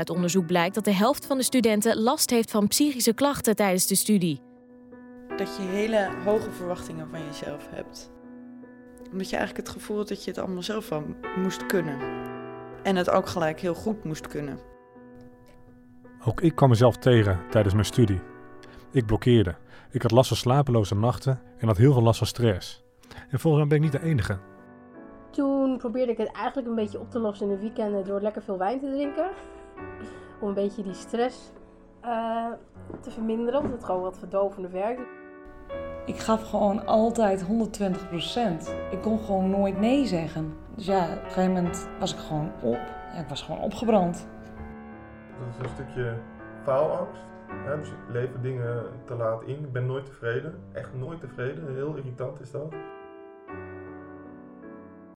Uit onderzoek blijkt dat de helft van de studenten last heeft van psychische klachten tijdens de studie. Dat je hele hoge verwachtingen van jezelf hebt. Omdat je eigenlijk het gevoel had dat je het allemaal zelf wel moest kunnen. En het ook gelijk heel goed moest kunnen. Ook ik kwam mezelf tegen tijdens mijn studie. Ik blokkeerde. Ik had last van slapeloze nachten en had heel veel last van stress. En volgens mij ben ik niet de enige. Toen probeerde ik het eigenlijk een beetje op te lossen in de weekenden door lekker veel wijn te drinken. Om een beetje die stress uh, te verminderen, omdat het gewoon wat verdovender werkt. Ik gaf gewoon altijd 120%. Ik kon gewoon nooit nee zeggen. Dus ja, op een gegeven moment was ik gewoon op. Ja, ik was gewoon opgebrand. Dat is een stukje faalangst. Ja, dus ik lever dingen te laat in. Ik ben nooit tevreden. Echt nooit tevreden. Heel irritant is dat.